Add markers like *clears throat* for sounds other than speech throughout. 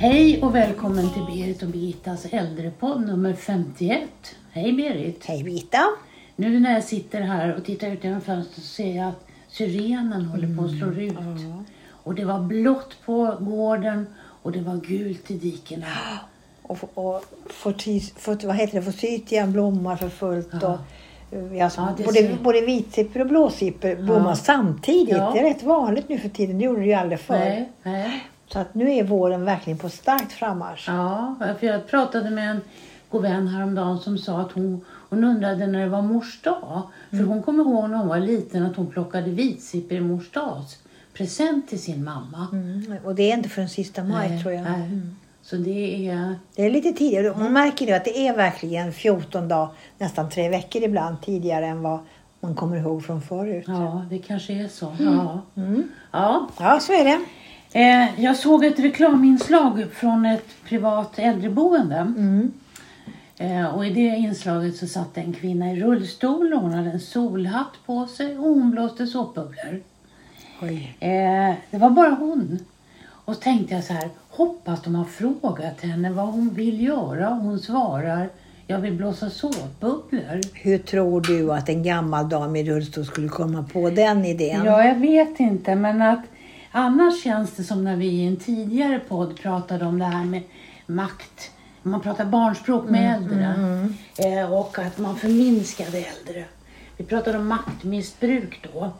Hej och välkommen till Berit och Birgittas äldrepodd nummer 51. Hej Berit! Hej Birgitta. Nu när jag sitter här och tittar ut genom fönstret så ser jag att syrenen håller på att slå ut. Och det var blått på gården och det var gult i dikena. Och, och fort, vad heter det? forsythia blommar för fullt. Ja. Och, alltså, Ja, både, ser- både vitsippor och blåsippor blommar Ja. samtidigt. Ja. Det är rätt vanligt nu för tiden. Det gjorde det ju aldrig förr. Nej, nej. Så att nu är våren verkligen på starkt frammarsch. Ja, för jag pratade med en god vän häromdagen som sa att hon, hon undrade när det var mors dag. För hon kommer ihåg när hon var liten att hon plockade vitsippor i mors dags present till sin mamma. Mm. Och det är inte förrän sista maj Nej, tror jag. Mm. Så det är... Det är lite tidigare. Man märker nu att det är verkligen 14 dagar, nästan tre veckor ibland tidigare än vad man kommer ihåg från förut. Ja, det kanske är så. Ja. Mm. Ja. Ja, så är det. Eh, jag såg ett reklaminslag från ett privat äldreboende. Mm. Eh, och I det inslaget så satt en kvinna i rullstol och hon hade en solhatt på sig och hon blåste såpbubblor. Eh, det var bara hon. Och så tänkte jag så här, hoppas de har frågat henne vad hon vill göra och hon svarar, jag vill blåsa såpbubblor. Hur tror du att en gammal dam i rullstol skulle komma på den idén? Ja, jag vet inte, men att annars känns det som när vi i en tidigare podd pratade om det här med makt. Man pratar barnspråk med äldre eh, och att man förminskade äldre. Vi pratade om maktmissbruk då.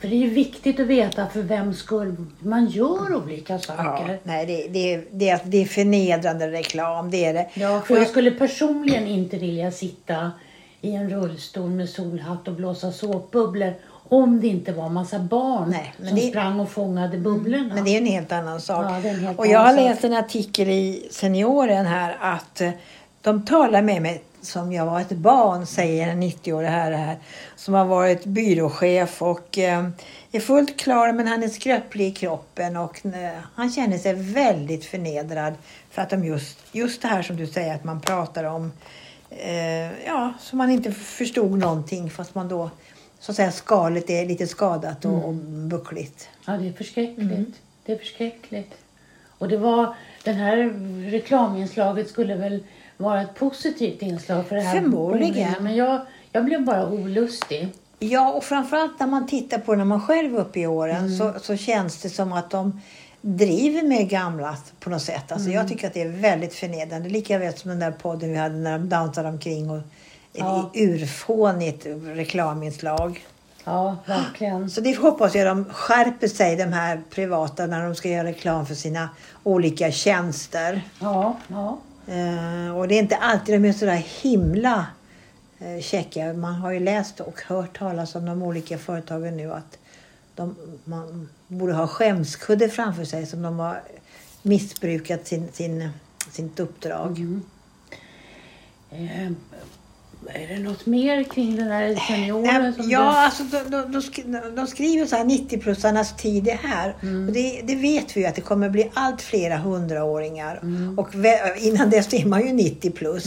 För det är ju viktigt att veta för vems skull man gör olika Ja, saker. nej, det, det, det, det är förnedrande reklam, det är det. Ja, för jag skulle personligen inte vilja sitta i en rullstol med solhatt och blåsa såpbubblor om det inte var massa barn Nej, som det- sprang och fångade bubblorna. Men det är en helt annan sak. Ja, helt och jag har sak. läst en artikel i Senioren här att eh, de talar med mig som jag var ett barn, säger en 90-årig herre här, som har varit byråchef och eh, är fullt klar men han är skröplig i kroppen och eh, han känner sig väldigt förnedrad för att de just, just det här som du säger att man pratar om, eh, ja, som man inte förstod någonting fast man då så att säga skalet är lite skadat och, och buckligt. Ja, det är förskräckligt. Mm. Det är förskräckligt. Och det var, den här reklaminslaget skulle väl vara ett positivt inslag för det här Förmodligen. Men jag, jag blev bara olustig. Ja, och framförallt när man tittar på när man själv är uppe i åren så, så känns det som att de driver med gamla på något sätt. Alltså Jag tycker att det är väldigt förnedrande. Lika väl som den där podden vi hade när de dansade omkring och Ja. urfånigt reklaminslag. Ja, verkligen. Så det hoppas jag de skärper sig, de här privata, när de ska göra reklam för sina olika tjänster. Ja, ja. Eh, och det är inte alltid de är sådär himla eh, käcka. Man har ju läst och hört talas om de olika företagen nu att de, man borde ha skämskudde framför sig som de har missbrukat sin, sin, sitt uppdrag. Mm. Eh, är det något mer kring den här senioren? Nej, som ja, alltså, de, de, de, sk- de skriver så här 90 plussarnas tid är här. Mm. Och det, det vet vi ju att det kommer bli allt flera hundraåringar. Mm. Och innan dess är man ju 90 plus.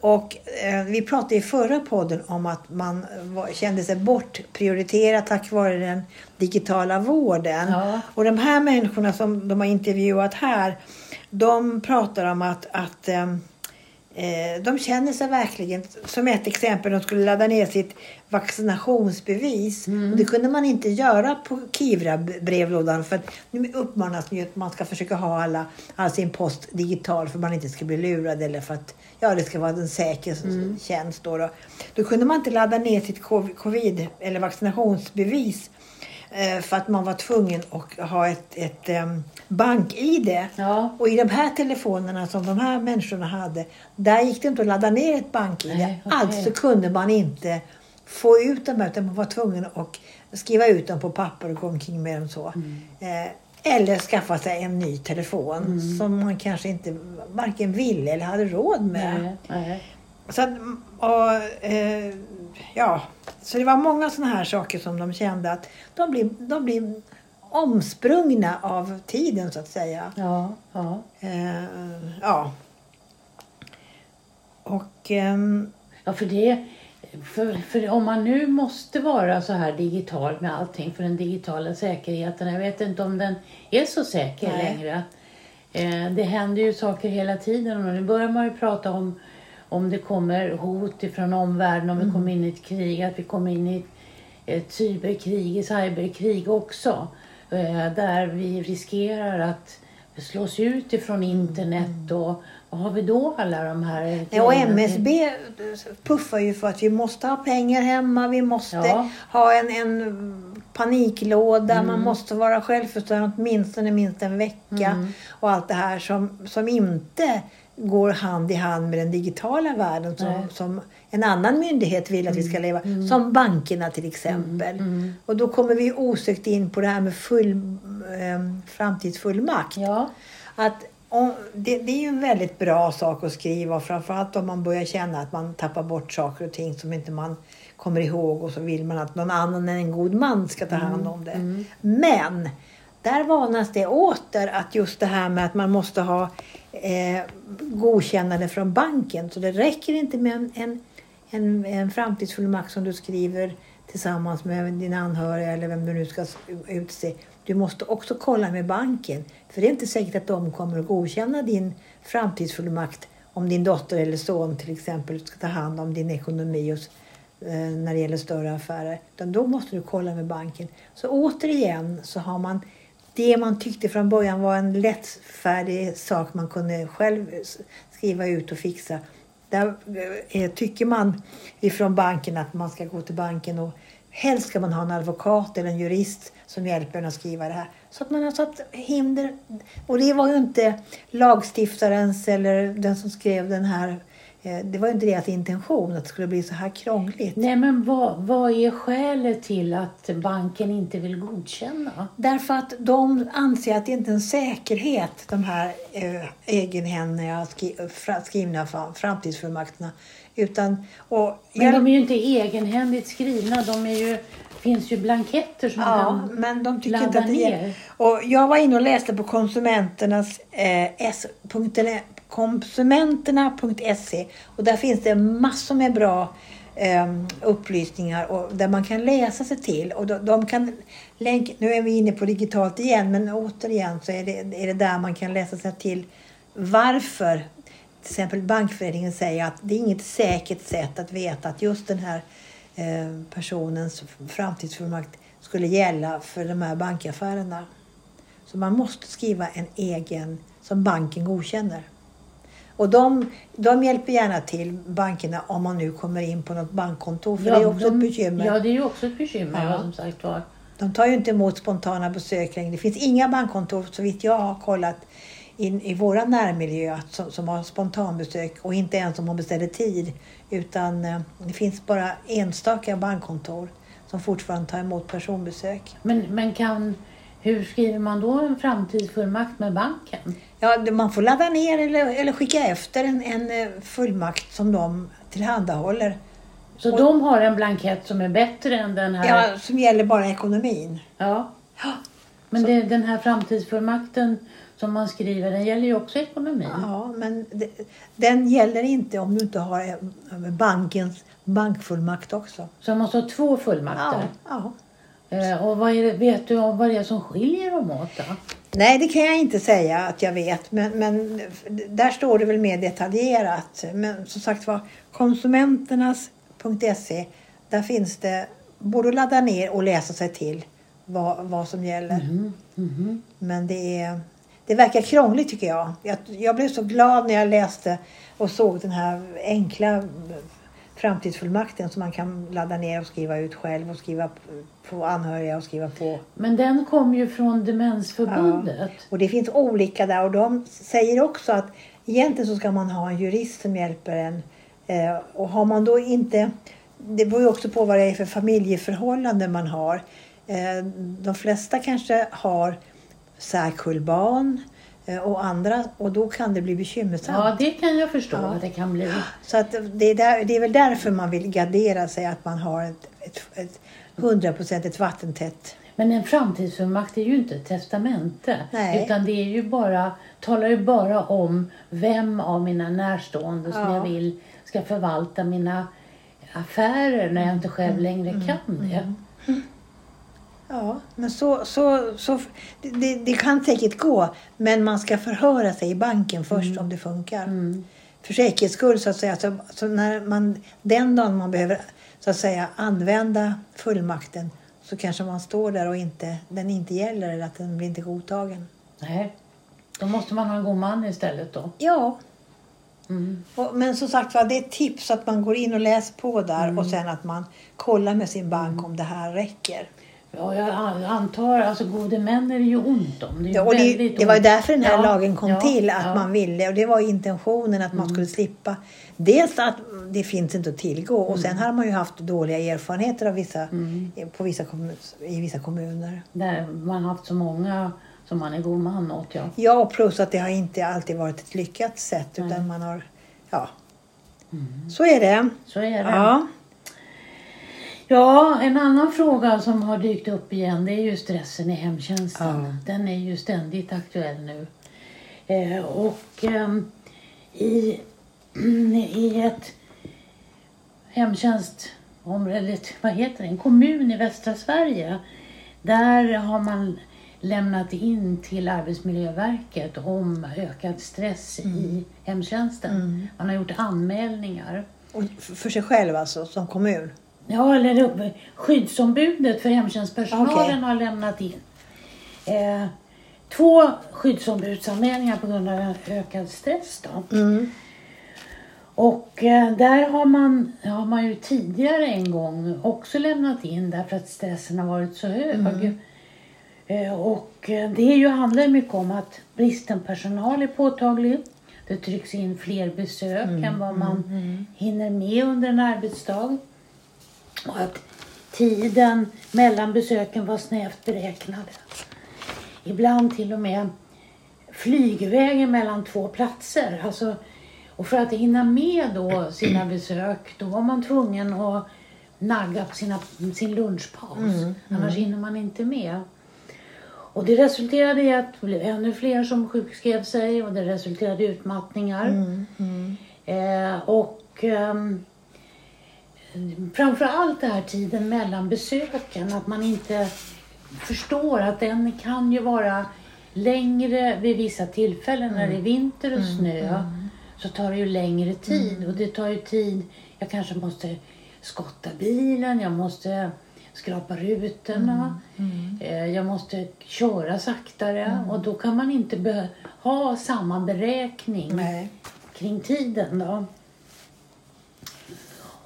Och eh, vi pratade i förra podden om att man var, kände sig bortprioriterad tack vare den digitala vården. Ja. Och de här människorna som de har intervjuat här, de pratar om att, att Eh, de känner sig verkligen, som ett exempel, de skulle ladda ner sitt vaccinationsbevis. Och det kunde man inte göra på Kivra brevlådan för att nu uppmanas ju att man ska försöka ha alla, all sin post digital för att man inte ska bli lurad eller för att ja, det ska vara en säker tjänst. Då, då. då kunde man inte ladda ner sitt cov- covid eller vaccinationsbevis eh, för att man var tvungen att ha ett, ett um, bank-id. Ja. Och i de här telefonerna som de här människorna hade, där gick det inte att ladda ner ett bank-id. Okej. Alltså kunde man inte få ut dem, utan man var tvungen att skriva ut dem på papper och gå omkring med dem så. Mm. Eh, eller skaffa sig en ny telefon Mm. som man kanske inte varken ville eller hade råd med. Nej, nej. Så, att, och, eh, ja, så det var många sådana här saker som de kände att de blir, de blir omsprungna av tiden så att säga. Ja, ja. Eh, ja. Och ehm, Ja, för det... För, för om man nu måste vara så här digital med allting för den digitala säkerheten. Jag vet inte om den är så säker Nej. längre. Eh, det händer ju saker hela tiden och nu börjar man ju prata om om det kommer hot ifrån omvärlden, om vi kommer in i ett krig, att vi kommer in i ett, cyberkrig, ett cyberkrig också. Eh, där vi riskerar att slås ut ifrån internet och vad har vi då alla de här Ja, och? MSB puffar ju för att vi måste ha pengar hemma, vi måste Ja. ha en, en paniklåda, man måste vara självförsörjande åtminstone minst en vecka. Och allt det här som, som inte går hand i hand med den digitala världen som, Nej. som en annan myndighet vill att vi ska leva. Som bankerna till exempel. Och då kommer vi osökt in på det här med full, eh, framtidsfullmakt. Ja, Att om, det, det är ju en väldigt bra sak att skriva, framförallt om man börjar känna att man tappar bort saker och ting som inte man kommer ihåg och så vill man att någon annan än en god man ska ta hand om det. Men där varnas det åter att just det här med att man måste ha eh, godkännande från banken. Så det räcker inte med en, en, en, en framtidsfullmakt som du skriver tillsammans med dina anhöriga eller vem du nu ska utse. Du måste också kolla med banken. För det är inte säkert att de kommer att godkänna din framtidsfullmakt om din dotter eller son till exempel ska ta hand om din ekonomi och, eh, när det gäller större affärer. Utan då måste du kolla med banken. Så återigen så har man det man tyckte från början var en lättfärdig sak man kunde själv skriva ut och fixa. Där eh, tycker man ifrån banken att man ska gå till banken och helst ska man ha en advokat eller en jurist som hjälper en att skriva det här. Så att man har satt hinder. Och det var ju inte lagstiftarens eller den som skrev den här det var inte deras intention att det skulle bli så här krångligt. nej men vad, vad är skälet till att banken inte vill godkänna? Därför att de anser att det inte är en säkerhet, de här eh, egenhändiga skri, skrivna fa- framtidsfullmakterna. Utan, och Men de är ju inte egenhändigt skrivna, de är ju, finns ju blanketter som Ja, man kan men de tycker inte att det ner. hjälper. Och jag var inne och läste på konsumenternas eh, s konsumenterna.se och där finns det massor med bra eh, upplysningar och där man kan läsa sig till. Och de, de kan länk, nu är vi inne på digitalt igen, men återigen så är det, är det där man kan läsa sig till varför till exempel Bankföreningen säger att det är inget säkert sätt att veta att just den här eh, personens framtidsfullmakt skulle gälla för de här bankaffärerna. Så man måste skriva en egen som banken godkänner. Och de, de hjälper gärna till bankerna om man nu kommer in på något bankkontor. För det är också de- ett bekymmer. Ja, det är ju också ett bekymmer, Ja. ja. som sagt var. De tar ju inte emot spontana besök längre. Det finns inga bankkontor, så vitt jag har kollat, in, i våra närmiljö som, som har spontanbesök och inte ens om man beställer tid. Utan eh, det finns bara enstaka bankkontor som fortfarande tar emot personbesök. Men, men kan, hur skriver man då en framtidsfullmakt med banken? Ja, man får ladda ner eller, eller skicka efter en, en eh, fullmakt som de tillhandahåller. Så Och- de har en blankett som är bättre än den här? Ja, som gäller bara ekonomin. Ja. Men det, den här framtidsfullmakten som man skriver, den gäller ju också ekonomin. Ja, men det, den gäller inte om du inte har eh, bankens bankfullmakt också. Så man måste ha två Ja, fullmakter. ja. Eh, och vad det, vet du om vad det är som skiljer dem åt då? Nej, det kan jag inte säga att jag vet, men, men där står det väl mer detaljerat. Men som sagt var, konsumenternas.se, där finns det både att ladda ner och läsa sig till vad, vad som gäller. Mhm. Men det, är, det verkar krångligt tycker jag. jag. Jag blev så glad när jag läste och såg den här enkla framtidsfullmakten som man kan ladda ner och skriva ut själv och skriva på anhöriga och skriva på. Men den kom ju från Demensförbundet. Och det finns olika där och de säger också att egentligen så ska man ha en jurist som hjälper en. Eh, och har man då inte, det beror ju också på vad det är för familjeförhållanden man har. Eh, de flesta kanske har särkullbarn och andra och då kan det bli bekymmersamt. Ja, det kan jag förstå Ja. att det kan bli. Så att det, är där, det är väl därför man vill gardera sig att man har ett, ett, ett 100% vattentätt. Men en framtidsfullmakt är ju inte ett testamente. Nej. Utan det är ju bara, talar ju bara om vem av mina närstående som Ja. jag vill ska förvalta mina affärer när jag inte själv längre kan det. Ja, men så, så, så det, det kan säkert gå. Men man ska förhöra sig i banken först Mm. om det funkar. För säkerhets skull så att säga. Så, så när man, den dagen man behöver så att säga använda fullmakten så kanske man står där och inte, den inte gäller eller att den blir inte godtagen. Nej. Då måste man ha en god man istället då. Ja, Mm. och, men som sagt var, det är ett tips att man går in och läser på där och sen att man kollar med sin bank om det här räcker. Ja, jag an- antar, alltså gode män är det ju ont om. Det, Ja, och det, det var ju därför den här Ja, lagen kom ja, till. Att man ville. Och det var intentionen att man skulle slippa. Dels att det finns inte att tillgå. Och sen har man ju haft dåliga erfarenheter av vissa, på vissa i vissa kommuner. Där man har haft så många som man är god man åt. Ja. Ja, plus att det har inte alltid varit ett lyckat sätt. Utan man har... Ja. Så är det. Så är det. Ja. Ja, en annan fråga som har dykt upp igen det är ju stressen i hemtjänsten. Ja. Den är ju ständigt aktuell nu. Eh, och ehm, i, *clears throat* i ett hemtjänstområde, vad heter det, en kommun i västra Sverige. Där har man lämnat in till Arbetsmiljöverket om ökad stress i hemtjänsten. Man har gjort anmälningar. För sig själv alltså, som kommun. Ja, eller det- skyddsombudet för hemtjänstpersonalen Okej. har lämnat in eh, två skyddsombudsanmälningar på grund av ökad stress. Då. Mm. Och eh, där har man, har man ju tidigare en gång också lämnat in därför att stressen har varit så hög. Eh, och eh, det är ju, handlar mycket om att bristen personal är påtaglig. Det trycks in fler besök än vad man hinner med under en arbetsdag. Och att tiden mellan besöken var snävt beräknad. Ibland till och med flygvägen mellan två platser. Alltså, och för att hinna med då sina *clears throat* besök, då var man tvungen att nagga på sina, sin lunchpaus. Annars hinner man inte med. Och det resulterade i att det blev ännu fler som sjukskrev sig och det resulterade i utmattningar. Eh, och ehm, framför allt det här tiden mellan besöken, att man inte förstår att den kan ju vara längre vid vissa tillfällen. När det är vinter och snö så tar det ju längre tid och det tar ju tid. Jag kanske måste skotta bilen, jag måste skrapa rutorna, eh, jag måste köra saktare och då kan man inte ha samma beräkning Nej. kring tiden då.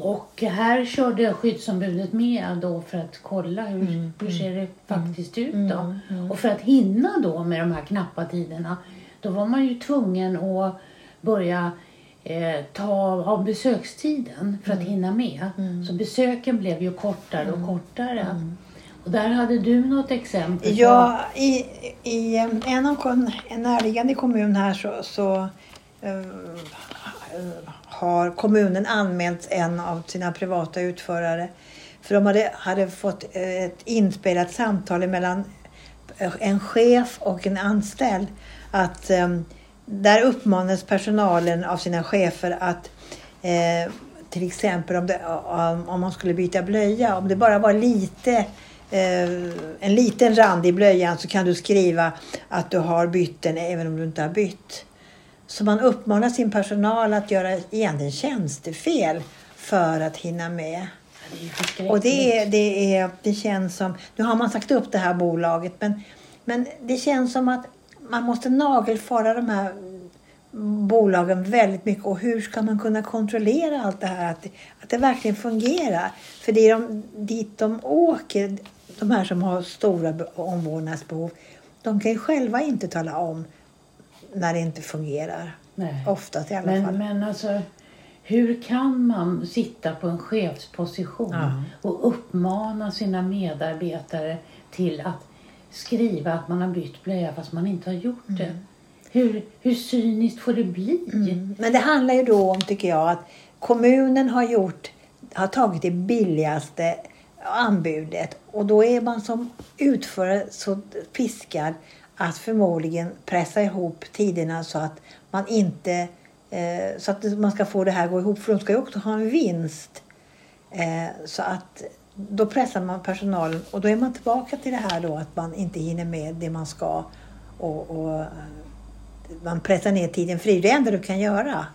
Och här körde skyddsombudet med då för att kolla hur, hur ser det faktiskt ut då. Och för att hinna då med de här knappa tiderna då var man ju tvungen att börja eh, ta av besökstiden för att hinna med. Så besöken blev ju kortare och kortare. Och där hade du något exempel? på- Ja, i, i en, av, kon- en närliggande kommun här så, så eh, har kommunen anmält en av sina privata utförare. För de hade, hade fått eh, ett inspelat samtal mellan eh, en chef och en anställd. Att ehm, där uppmanades personalen av sina chefer att eh, till exempel om, det, om, om man skulle byta blöja, om det bara var lite eh, en liten rand i blöjan så kan du skriva att du har bytt den även om du inte har bytt. Så man uppmanar sin personal att göra egentligen tjänstefel för att hinna med. Det. Och det, är, det, är, det känns som, nu har man sagt upp det här bolaget men, men det känns som att man måste nagelfara de här bolagen väldigt mycket och hur ska man kunna kontrollera allt det här att det, att det verkligen fungerar. För det är de, dit de åker, de här som har stora be- omvårdnadsbehov, de kan ju själva inte tala om när det inte fungerar. Nej. Oftast i alla Men, fall. men alltså, hur kan man sitta på en chefsposition Ja. och uppmana sina medarbetare till att skriva att man har bytt blöja fast man inte har gjort det? Hur, hur cyniskt får det bli? Mm. Men det handlar ju då om, tycker jag, att kommunen har gjort, har tagit det billigaste anbudet och då är man som utförare så piskad att förmodligen pressa ihop tiderna så att man inte eh, så att man ska få det här att gå ihop för de ska ju också ha en vinst. Eh, så att då pressar man personalen och då är man tillbaka till det här då att man inte hinner med det man ska och, och man pressar ner tiden för det är det enda du kan göra.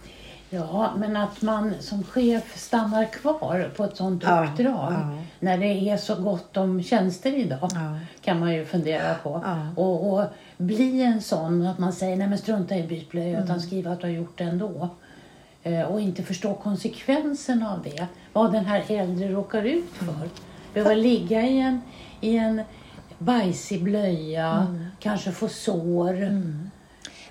Ja, men att man som chef stannar kvar på ett sånt Ja, uppdrag ja. när det är så gott om tjänster idag Ja. kan man ju fundera på. Och, och bli en sån att man säger nej men strunta i bytblöja Mm. utan skriv att du har gjort det ändå. Eh, och inte förstå konsekvenserna av det. Vad den här äldre råkar ut för. Mm. Behöva ligga i en, i en bajsig blöja, Mm. kanske få sår.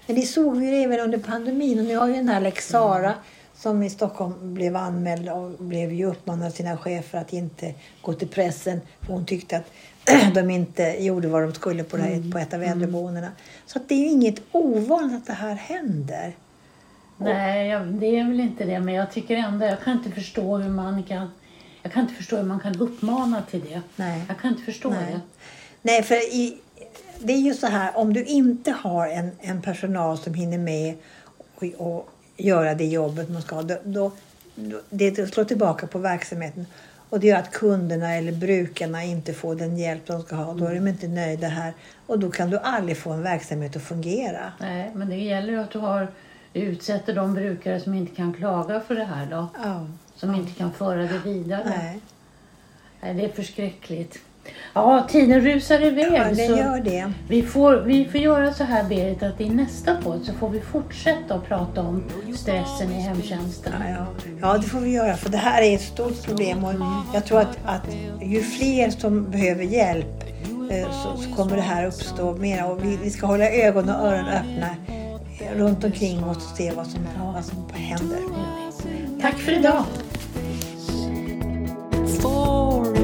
Men det såg vi ju även under pandemin och nu har ju den här Lex Sara som i Stockholm blev anmäld och blev ju uppmanad av sina chefer att inte gå till pressen för hon tyckte att *clears throat* de inte gjorde vad de skulle på, det här, på ett av äldreboendena. Så att det är ju inget ovanligt att det här händer. Nej, jag, det är väl inte det. Men jag tycker ändå, jag kan inte förstå hur man kan, jag kan inte förstå hur man kan uppmana till det. Nej. Jag kan inte förstå Nej. det. Nej, för i, det är ju så här, om du inte har en, en personal som hinner med och, och göra det jobbet man ska, då, då, det slår tillbaka på verksamheten. Och det gör att kunderna eller brukarna inte får den hjälp de ska ha. Då är de inte nöjda här. Och då kan du aldrig få en verksamhet att fungera. Nej, men det gäller att du har, utsätter de brukare som inte kan klaga för det här då. Ja. Som inte kan föra det vidare. Nej, Nej, det är förskräckligt. Ja, tiden rusar iväg. ja, det så gör det. vi, får, vi får göra så här Berit att i nästa podd så får vi fortsätta att prata om stressen i hemtjänsten. Ja, ja. ja, det får vi göra för det här är ett stort problem och jag tror att, att ju fler som behöver hjälp eh, så, så kommer det här uppstå mer och vi, vi ska hålla ögon och öron öppna runt omkring oss och se vad som, vad som händer. Tack för idag! for